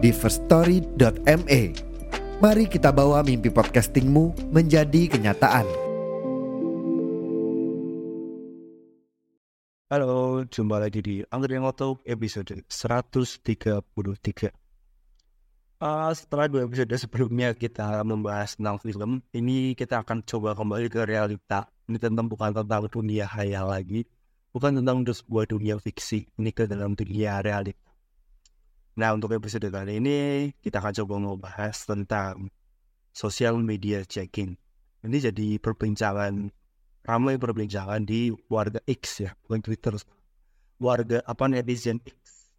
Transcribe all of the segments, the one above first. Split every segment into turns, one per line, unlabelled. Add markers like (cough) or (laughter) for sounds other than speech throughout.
di firststory.me. Mari kita bawa mimpi podcastingmu menjadi kenyataan.
Halo, jumpa lagi di Anggrek Ngoto episode 133. Uh, setelah dua episode sebelumnya kita membahas tentang film, ini kita akan coba kembali ke realita. Ini tentang bukan tentang dunia hayal lagi, bukan tentang sebuah dunia fiksi, ini ke dalam dunia realita. Nah, untuk episode kali ini kita akan coba membahas tentang social media checking. Ini jadi perbincangan ramai perbincangan di warga X ya, bukan Twitter. Warga apa netizen X.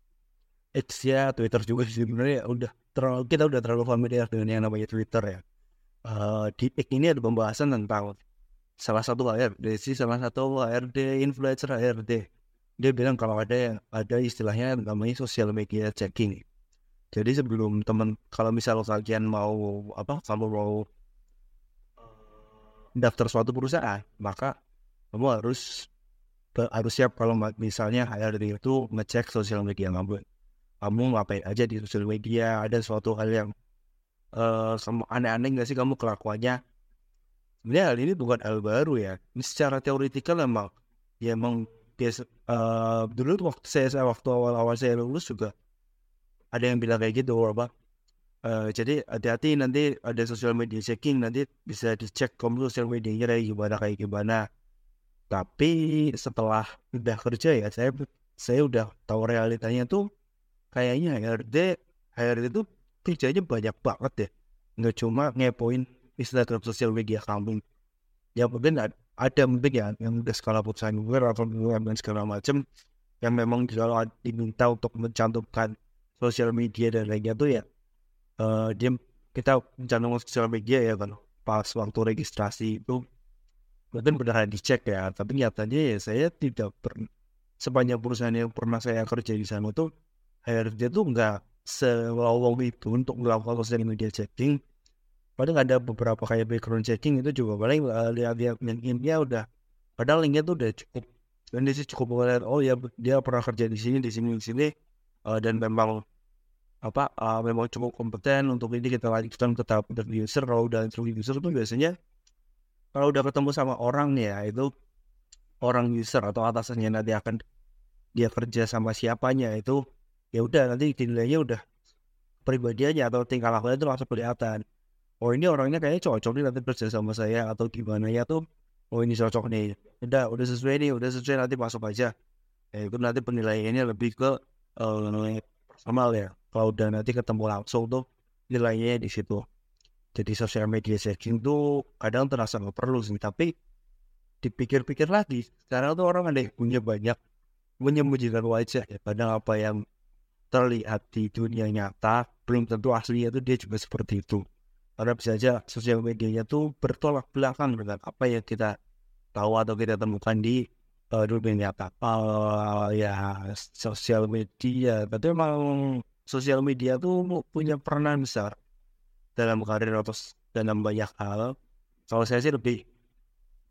X ya, Twitter juga sebenarnya udah terlalu kita udah terlalu familiar dengan yang namanya Twitter ya. Uh, di X ini ada pembahasan tentang salah satu HRD salah satu HRD influencer HRD dia bilang kalau ada ada istilahnya namanya social media checking. Jadi sebelum teman kalau misal kalian mau apa kamu mau daftar suatu perusahaan maka kamu harus harus siap kalau misalnya HRD itu ngecek sosial media kamu. Kamu ngapain aja di sosial media ada suatu hal yang uh, aneh-aneh nggak sih kamu kelakuannya? Sebenarnya hal ini bukan hal baru ya. Ini secara teoritikal memang ya emang biasa uh, dulu waktu saya waktu awal-awal saya lulus juga ada yang bilang kayak gitu apa uh, jadi hati-hati nanti ada sosial media checking nanti bisa dicek kamu sosial medianya kayak gimana kayak gimana. Tapi setelah udah kerja ya saya saya udah tahu realitanya tuh kayaknya HRD HRD itu kerjanya banyak banget ya nggak cuma ngepoin Instagram sosial media kamu. Ya mungkin ada, mungkin ya yang udah skala perusahaan Google atau dan segala macam yang memang kalau diminta untuk mencantumkan sosial media dan lainnya tuh ya uh, dia kita mencantumkan sosial media ya kan pas waktu registrasi itu. Mungkin benar dicek ya tapi nyatanya ya saya tidak pernah sepanjang perusahaan yang pernah saya kerja di sana tuh HRD tuh nggak selowong itu untuk melakukan sosial media checking padahal ada beberapa kayak background checking itu juga paling uh, lihat-lihat linknya udah padahal linknya tuh udah cukup dan dia sih cukup melihat oh ya dia pernah kerja di sini di sini di sini uh, dan memang apa uh, memang cukup kompeten untuk ini kita lanjutkan ke tahap interview user kalau udah interview user itu biasanya kalau udah ketemu sama orang ya itu orang user atau atasannya nanti akan dia kerja sama siapanya itu ya udah nanti dinilainya udah pribadiannya atau tingkah lakunya itu langsung kelihatan oh ini orangnya kayaknya cocok nih nanti kerja sama saya atau gimana ya tuh. Oh ini cocok nih. Udah udah sesuai nih udah sesuai nanti masuk aja. Ya itu nanti penilaiannya lebih ke uh, personal ya. Kalau udah nanti ketemu langsung tuh nilainya di situ. Jadi sosial media checking tuh kadang terasa nggak perlu sih tapi dipikir-pikir lagi. Sekarang tuh orang ada punya banyak menyembunyikan wajah ya. Kadang apa yang terlihat di dunia nyata belum tentu aslinya itu dia juga seperti itu karena bisa saja sosial medianya tuh bertolak belakang dengan apa yang kita tahu atau kita temukan di uh, dunia nyata. Uh, ya sosial media, tapi memang sosial media tuh punya peranan besar dalam karir atau dalam banyak hal. Kalau saya sih lebih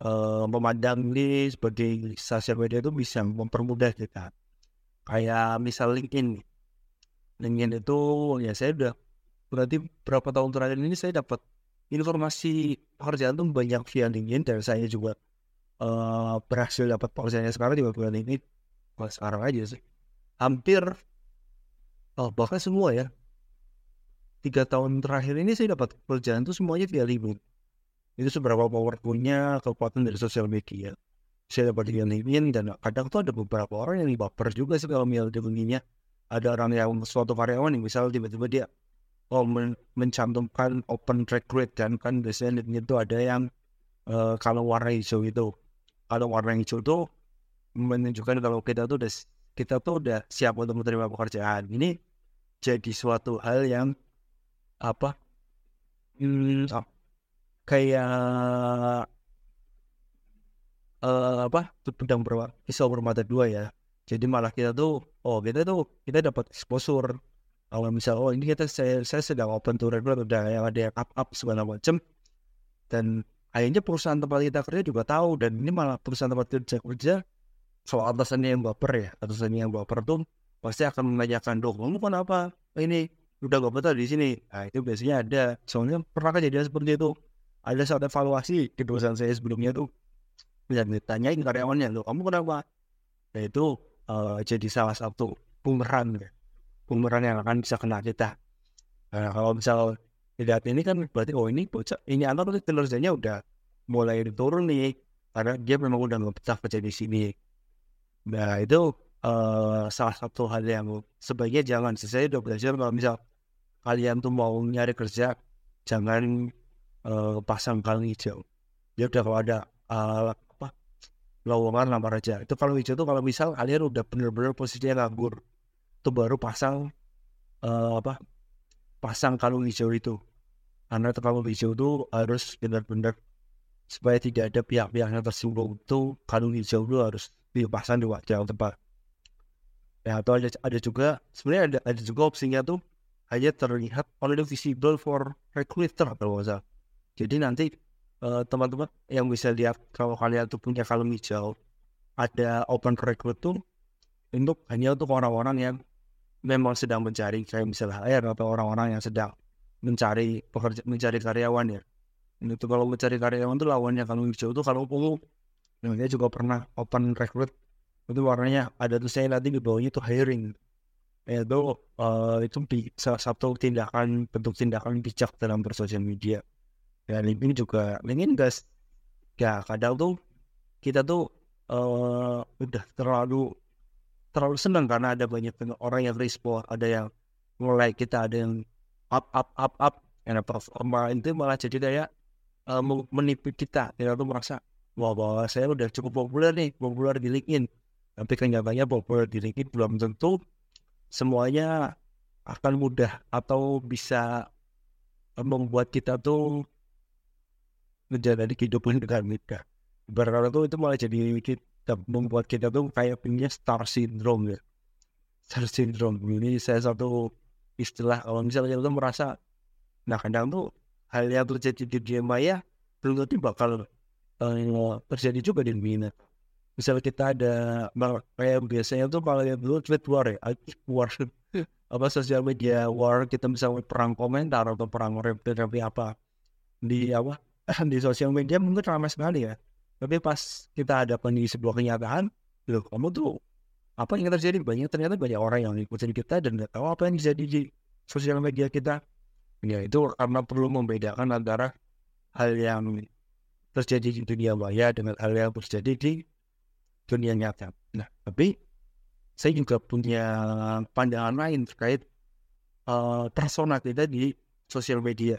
uh, memandang ini sebagai sosial media itu bisa mempermudah kita. Kayak misal LinkedIn. LinkedIn itu ya saya udah berarti berapa tahun terakhir ini saya dapat informasi pekerjaan tuh banyak via LinkedIn dan saya juga uh, berhasil dapat pekerjaannya sekarang juga via LinkedIn Pas sekarang aja sih. Hampir oh, bahkan semua ya. Tiga tahun terakhir ini saya dapat pekerjaan tuh semuanya via LinkedIn. Itu seberapa powerfulnya kekuatan dari sosial media. Saya dapat via LinkedIn dan kadang tuh ada beberapa orang yang baper juga sih kalau LinkedIn-nya. Ada orang yang suatu karyawan yang misalnya tiba-tiba dia oh men mencantumkan open rate dan kan biasanya itu ada yang uh, kalau warna hijau itu. Kalau warna hijau itu menunjukkan kalau kita tuh udah kita tuh udah siap untuk menerima pekerjaan. Ini jadi suatu hal yang apa hmm, kayak uh, apa pedang berwa pisau bermata dua ya. Jadi malah kita tuh oh kita tuh kita dapat exposure kalau misal oh ini kita saya saya sedang open to regular udah yang ada yang up up segala macam dan akhirnya perusahaan tempat kita kerja juga tahu dan ini malah perusahaan tempat kerja kerja soal atasannya yang baper ya atasannya yang baper tuh pasti akan menanyakan dong kamu kenapa? Ini udah gak betah di sini. Nah itu biasanya ada. Soalnya pernah kejadian seperti itu. Ada saat evaluasi di perusahaan saya sebelumnya tuh dan ditanyain karyawannya lo kamu kenapa? Nah itu uh, jadi salah satu bumerang ya bumerang yang akan bisa kena kita. Nah, kalau misal tidak ini kan berarti oh ini bocah ini anak tuh kinerjanya udah mulai turun nih karena dia memang udah nggak betah kerja di sini. Nah itu uh, salah satu hal yang sebaiknya jangan. Saya udah belajar kalau misal kalian tuh mau nyari kerja jangan uh, pasang kalung hijau. Ya udah kalau ada uh, lowongan lamar aja itu kalau hijau tuh kalau misal kalian udah bener-bener posisinya nganggur itu baru pasang uh, apa pasang kalung hijau itu. Karena kalung hijau itu harus benar-benar supaya tidak ada pihak-pihak yang tersinggung itu kalung hijau itu harus dipasang di wajah tepat ya atau ada ada juga sebenarnya ada ada juga opsinya tuh hanya terlihat only visible for recruiter kalau nggak jadi nanti Eh, teman-teman uh, yang bisa lihat kalau kalian tuh punya kalung hijau ada open recruit tuh untuk hanya untuk orang-orang yang memang sedang mencari kayak misalnya HR atau orang-orang yang sedang mencari pekerja mencari karyawan ya. Ini tuh kalau mencari karyawan tuh lawannya kalung hijau tuh kalau ungu dia juga pernah open recruit itu warnanya ada tuh saya nanti di bawahnya tuh hiring. Itu uh, itu salah satu tindakan bentuk tindakan bijak dalam bersosial media. Ya LinkedIn juga LinkedIn guys ya kadang tuh kita tuh uh, udah terlalu terlalu senang karena ada banyak orang yang respon ada yang mulai kita ada yang up up up up yang performa itu malah jadi kayak uh, menipu kita. Kita tuh merasa wah bahwa saya udah cukup populer nih populer di LinkedIn. Tapi kenyataannya populer di LinkedIn belum tentu semuanya akan mudah atau bisa membuat kita tuh menjalani kehidupan dengan mereka Ibarat itu malah jadi membuat kita tuh kayak punya star syndrome ya. Star syndrome. Ini saya satu istilah kalau misalnya kita merasa nah kadang tuh hal yang terjadi di dunia maya belum tentu bakal uh, terjadi juga di dunia misalnya kita ada kayak biasanya tuh kalau yang dulu tweet war ya war. (laughs) Apa sosial media war kita misalnya perang komentar atau perang reply apa. Di apa? (clears throat) Di sosial media mungkin ramai sekali ya tapi pas kita ada di sebuah kenyataan loh kamu tuh apa yang terjadi? Banyak ternyata banyak orang yang ikutin kita dan nggak tahu apa yang terjadi di sosial media kita. Ya itu karena perlu membedakan antara hal yang terjadi di dunia maya dengan hal yang terjadi di dunia nyata. Nah tapi saya juga punya pandangan lain terkait uh, persona kita di sosial media.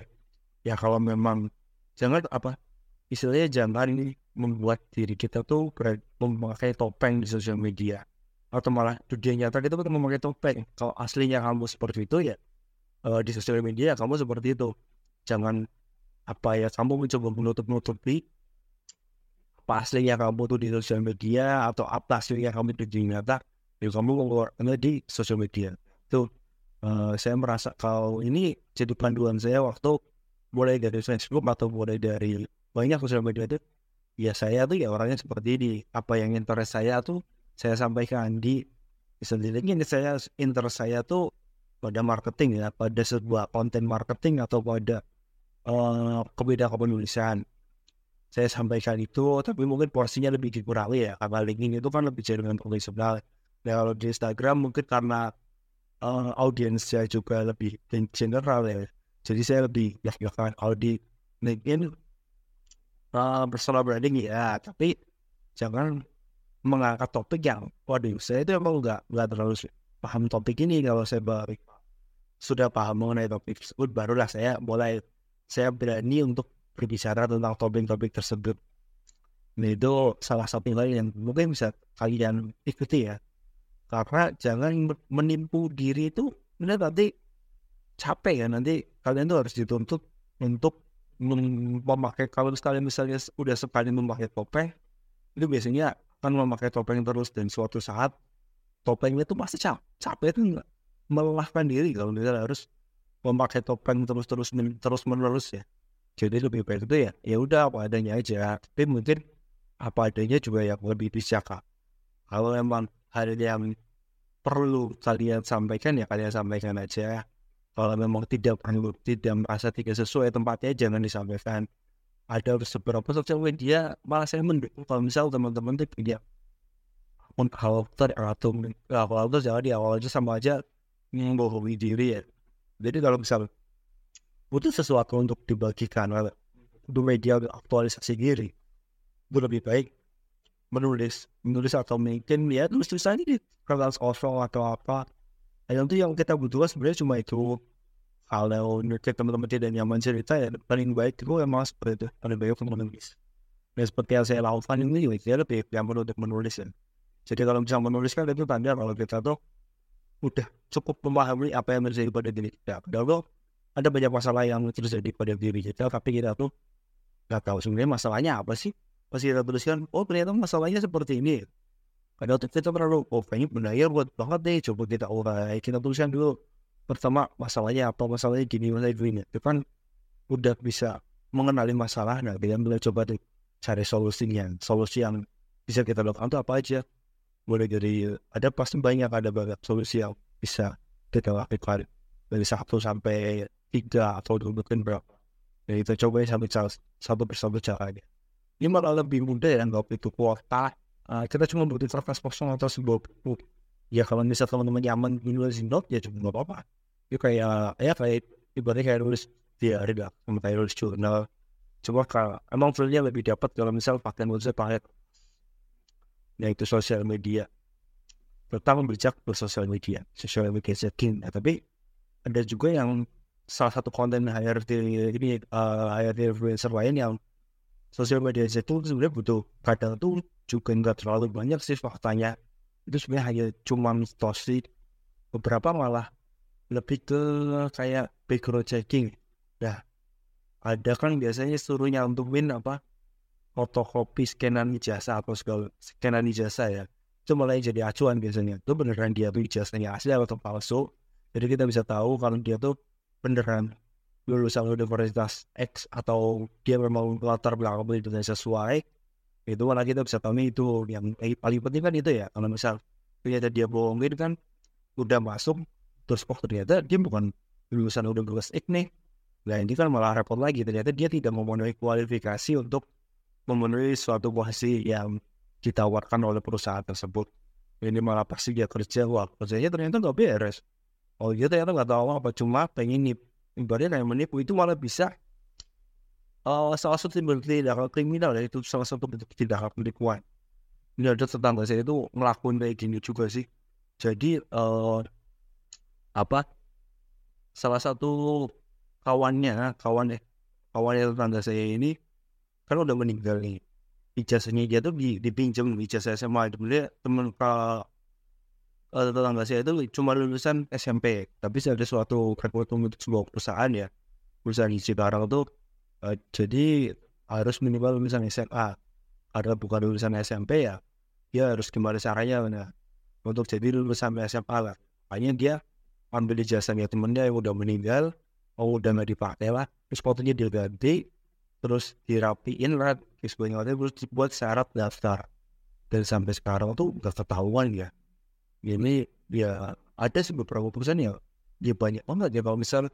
Ya kalau memang jangan apa istilahnya jangan ini membuat diri kita tuh memakai topeng di sosial media. Atau malah dunia nyata kita tuh memakai topeng. Kalau aslinya kamu seperti itu ya uh, di sosial media kamu seperti itu. Jangan apa ya kamu mencoba menutup-nutupi apa aslinya kamu tuh di sosial media atau apa aslinya kamu di dunia nyata ya kamu mengeluarkan di sosial media. Tuh uh, saya merasa kalau ini jadi panduan saya waktu mulai dari Facebook atau mulai dari banyak sosial media itu ya saya tuh ya orangnya seperti ini. Apa yang interest saya tuh saya sampaikan di sendiri. Ini saya interest saya tuh pada marketing ya pada sebuah konten marketing atau pada uh, kebedakan penulisan saya sampaikan itu tapi mungkin porsinya lebih dikurangi ya karena LinkedIn itu kan lebih jaringan profesional. Nah kalau di Instagram mungkin karena uh, audiensnya juga lebih general ya. Jadi saya lebih ya kan kalau di LinkedIn uh, personal branding ya tapi jangan mengangkat topik yang waduh saya itu emang nggak nggak terlalu paham topik ini. Kalau saya baru sudah paham mengenai topik tersebut barulah saya mulai saya berani untuk berbicara tentang topik-topik tersebut. Nah itu salah satu hal yang mungkin bisa kalian ikuti ya. Karena jangan menipu diri itu nanti capek ya. Nanti kalian tuh harus dituntut untuk memakai kalau kalian misalnya udah sekali memakai topeng itu biasanya kan memakai topeng terus dan suatu saat topengnya tuh pasti cap capek itu melelahkan diri kalau misalnya harus memakai topeng terus terus terus menerus ya. Jadi lebih baik itu ya ya udah apa adanya aja. Tapi mungkin apa adanya juga yang lebih bijak kalau memang hal yang perlu kalian sampaikan ya kalian sampaikan aja kalau memang tidak perlu tidak merasa tidak sesuai tempatnya jangan disampaikan. Ada beberapa sosial media malah saya mendukung. Kalau misal teman-teman tuh punya akun karakter atau kalau itu jangan di awal aja sama aja membohongi diri ya. Jadi kalau misal butuh sesuatu untuk dibagikan untuk media aktualisasi diri itu lebih baik menulis menulis atau mungkin ya tulis tulisan di kertas kosong atau apa itu yang kita butuhkan sebenarnya cuma itu kalau ngecek teman-teman tidak nyaman cerita ya paling baik itu emang seperti itu paling baik untuk menulis. Dan seperti yang saya lakukan ini ya lebih yang untuk menulis ya. Jadi kalau bisa menuliskan itu tanda kalau kita tuh udah cukup memahami apa yang terjadi pada diri kita. Padahal ada banyak masalah yang terjadi pada diri kita tapi kita tuh nggak tahu sebenarnya masalahnya apa sih? Pasti kita tuliskan oh ternyata masalahnya seperti ini padahal kita terlalu oh kayaknya benar buat banget deh coba kita urai kita tuliskan dulu pertama masalahnya apa masalahnya gini masalahnya gini. Itu kan udah bisa mengenali masalah nah kita mulai coba deh cari solusinya. Solusi yang bisa kita lakukan itu apa aja? Boleh jadi ada pasti banyak ada banyak solusi yang bisa kita lakukan. Dari satu sampai tiga atau dua mungkin berapa. Ya kita coba sampai satu persatu caranya. Ini malah lebih mudah ya nggak itu kuota uh, kita cuma butuh kertas kosong atau sebuah buku ya kalau misalnya teman-teman nyaman nulis note ya cuma nggak apa-apa itu kayak ya kayak ibaratnya kayak nulis diary lah sama kayak nulis jurnal cuma kalau emang feelnya lebih dapat kalau misal pakai nulisnya pakai ya itu sosial media pertama bijak bersosial media sosial media setting ya, tapi ada juga yang salah satu konten HRD ini uh, HRD influencer lain yang sosial media itu sebenarnya butuh kadang tuh juga nggak terlalu banyak sih faktanya. Itu sebenarnya hanya cuma mitos sih. Beberapa malah lebih ke kayak background checking. Nah ada kan biasanya suruh nyantumin apa? Fotokopi scanan ijazah atau segala scanan ijazah ya. Itu malah jadi acuan biasanya. Itu beneran dia tuh ijazahnya asli atau palsu. Jadi kita bisa tahu kalau dia tuh beneran lulusan universitas X atau dia memang latar belakang pendidikan sesuai itu malah kita bisa tahu itu yang paling penting kan itu ya. Kalau misal ternyata dia bohongin kan udah masuk terus kok ternyata dia bukan lulusan universitas X nih. Nah ini kan malah repot lagi. Ternyata dia tidak memenuhi kualifikasi untuk memenuhi suatu posisi yang ditawarkan oleh perusahaan tersebut. Ini malah pasti dia kerja wah kerjanya ternyata nggak beres. Oh dia ternyata nggak tahu apa cuma pengen nip ibaratnya kayak menipu. Itu malah bisa uh, salah satu tindakan kriminal ya itu salah satu bentuk tindakan penipuan ini ada tetangga saya itu ngelakuin kayak gini juga sih jadi uh, apa salah satu kawannya kawan kawannya tetangga saya ini kan udah meninggal nih ijazahnya dia tuh di, dipinjam ijazah SMA dia temen ke uh, tetangga saya itu cuma lulusan SMP tapi ada suatu rekrutmen untuk sebuah perusahaan ya perusahaan di Cikarang tuh uh, jadi harus minimal lulusan SMA ada bukan lulusan SMP ya dia harus gimana caranya nah, untuk jadi lulusan SMA lah. Makanya dia ambil ijazahnya temennya yang udah meninggal oh udah nggak dipakai lah. Terus fotonya dia ganti terus dirapiin lah sebagainya terus dibuat syarat daftar. Dan sampai sekarang tuh nggak ketahuan ya. Ini ya ada sih beberapa perusahaan ya dia banyak banget ya kalau misal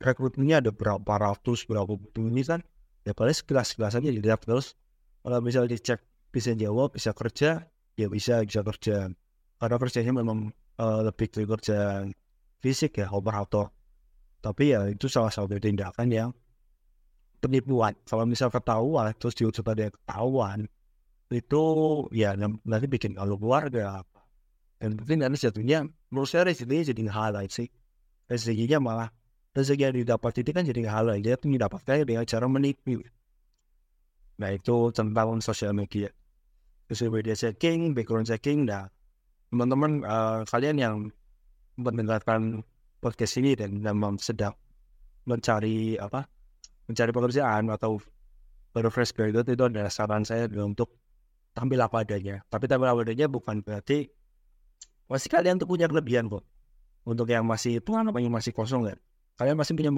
rekrutmennya ada berapa ratus berapa ini kan? Ya paling sekelas sekelas aja dilihat terus. Kalau misal dicek bisa jawab bisa kerja ya bisa bisa kerja. Karena kerjanya memang uh, lebih ke kerja fisik ya operator. Tapi ya itu salah satu tindakan yang penipuan. Kalau misal ketahuan terus diucap dia ketahuan itu ya nanti bikin kalau keluarga. Dan mungkin nanti jatuhnya menurut saya rezekinya jadi highlight sih. Rezekinya malah rezeki yang didapat itu kan jadi highlight dia tuh mendapatkannya dengan cara menipu nah itu tentang sosial media. Sosial media checking background checking nah teman-teman uh, kalian yang mendengarkan podcast ini dan memang sedang mencari apa mencari pekerjaan atau baru fresh graduate itu adalah saran saya untuk tampil apa adanya. Tapi tampil apa adanya bukan berarti masih kalian tuh punya kelebihan kok untuk yang masih pengalaman yang masih kosong kan kalian masih punya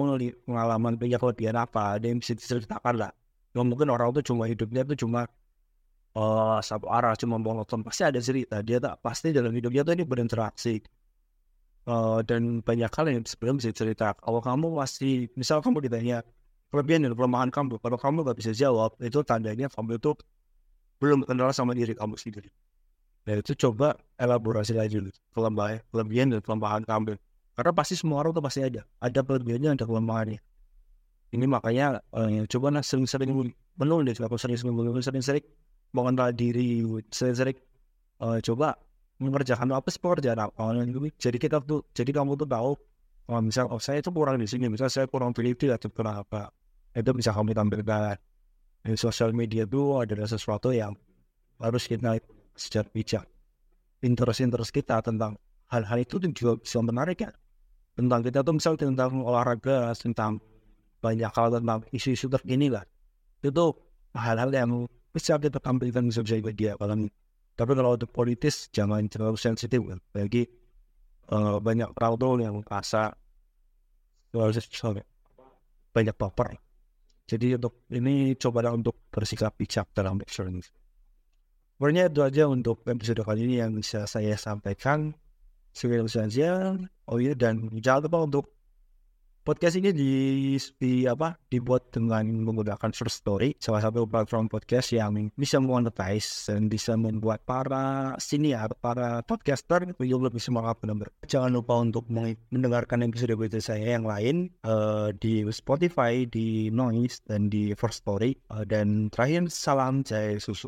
pengalaman punya kelebihan apa ada yang bisa diceritakan lah Nggak mungkin orang tuh cuma hidupnya tuh cuma uh, satu arah cuma monoton. Pasti ada cerita. Dia tak pasti dalam hidupnya tuh ini berinteraksi. Uh, dan banyak hal yang sebenarnya bisa cerita. Kalau kamu masih misal kamu ditanya kelebihan dan kelemahan kamu? Kalau kamu nggak bisa jawab itu tandanya kamu itu belum kenal sama diri kamu sendiri. Dan itu coba elaborasi lagi dulu. Kelemahan kelebihan dan kelemahan kamu karena pasti semua orang tuh pasti ada ada kelebihannya ada kelemahannya ini makanya uh, coba lah sering-sering menulis aku sering-sering menulis sering-sering mengenal diri sering-sering uh, coba mengerjakan apa sih pekerjaan apa. Jadi kita tuh jadi kamu tuh tahu oh, misal oh saya itu kurang di sini misal saya kurang pilih atau kurang apa itu bisa kamu tampilkan. Di sosial media itu adalah sesuatu yang harus kita secara bijak. Interest-interest kita tentang hal-hal itu juga bisa menarik ya tentang kita tuh misal tentang olahraga tentang banyak hal tentang isu-isu terkini lah. Itu hal-hal yang bisa kita tampilkan di sosial media kalau tapi kalau untuk politis jangan terlalu sensitif kan bagi uh, banyak tuh yang merasa banyak baper. Jadi untuk ini coba untuk bersikap bijak dalam ini Sebenarnya itu aja untuk episode kali ini yang bisa saya sampaikan. Sekian saja. Oh iya dan jangan lupa untuk podcast ini di, di apa dibuat dengan menggunakan First Story, salah satu platform podcast yang bisa monetize dan bisa membuat para siniar, para podcaster itu lebih semangat benar Jangan lupa untuk mendengarkan episode-episode saya yang lain uh, di Spotify, di Noise dan di First Story. Uh, dan terakhir salam jaya susu.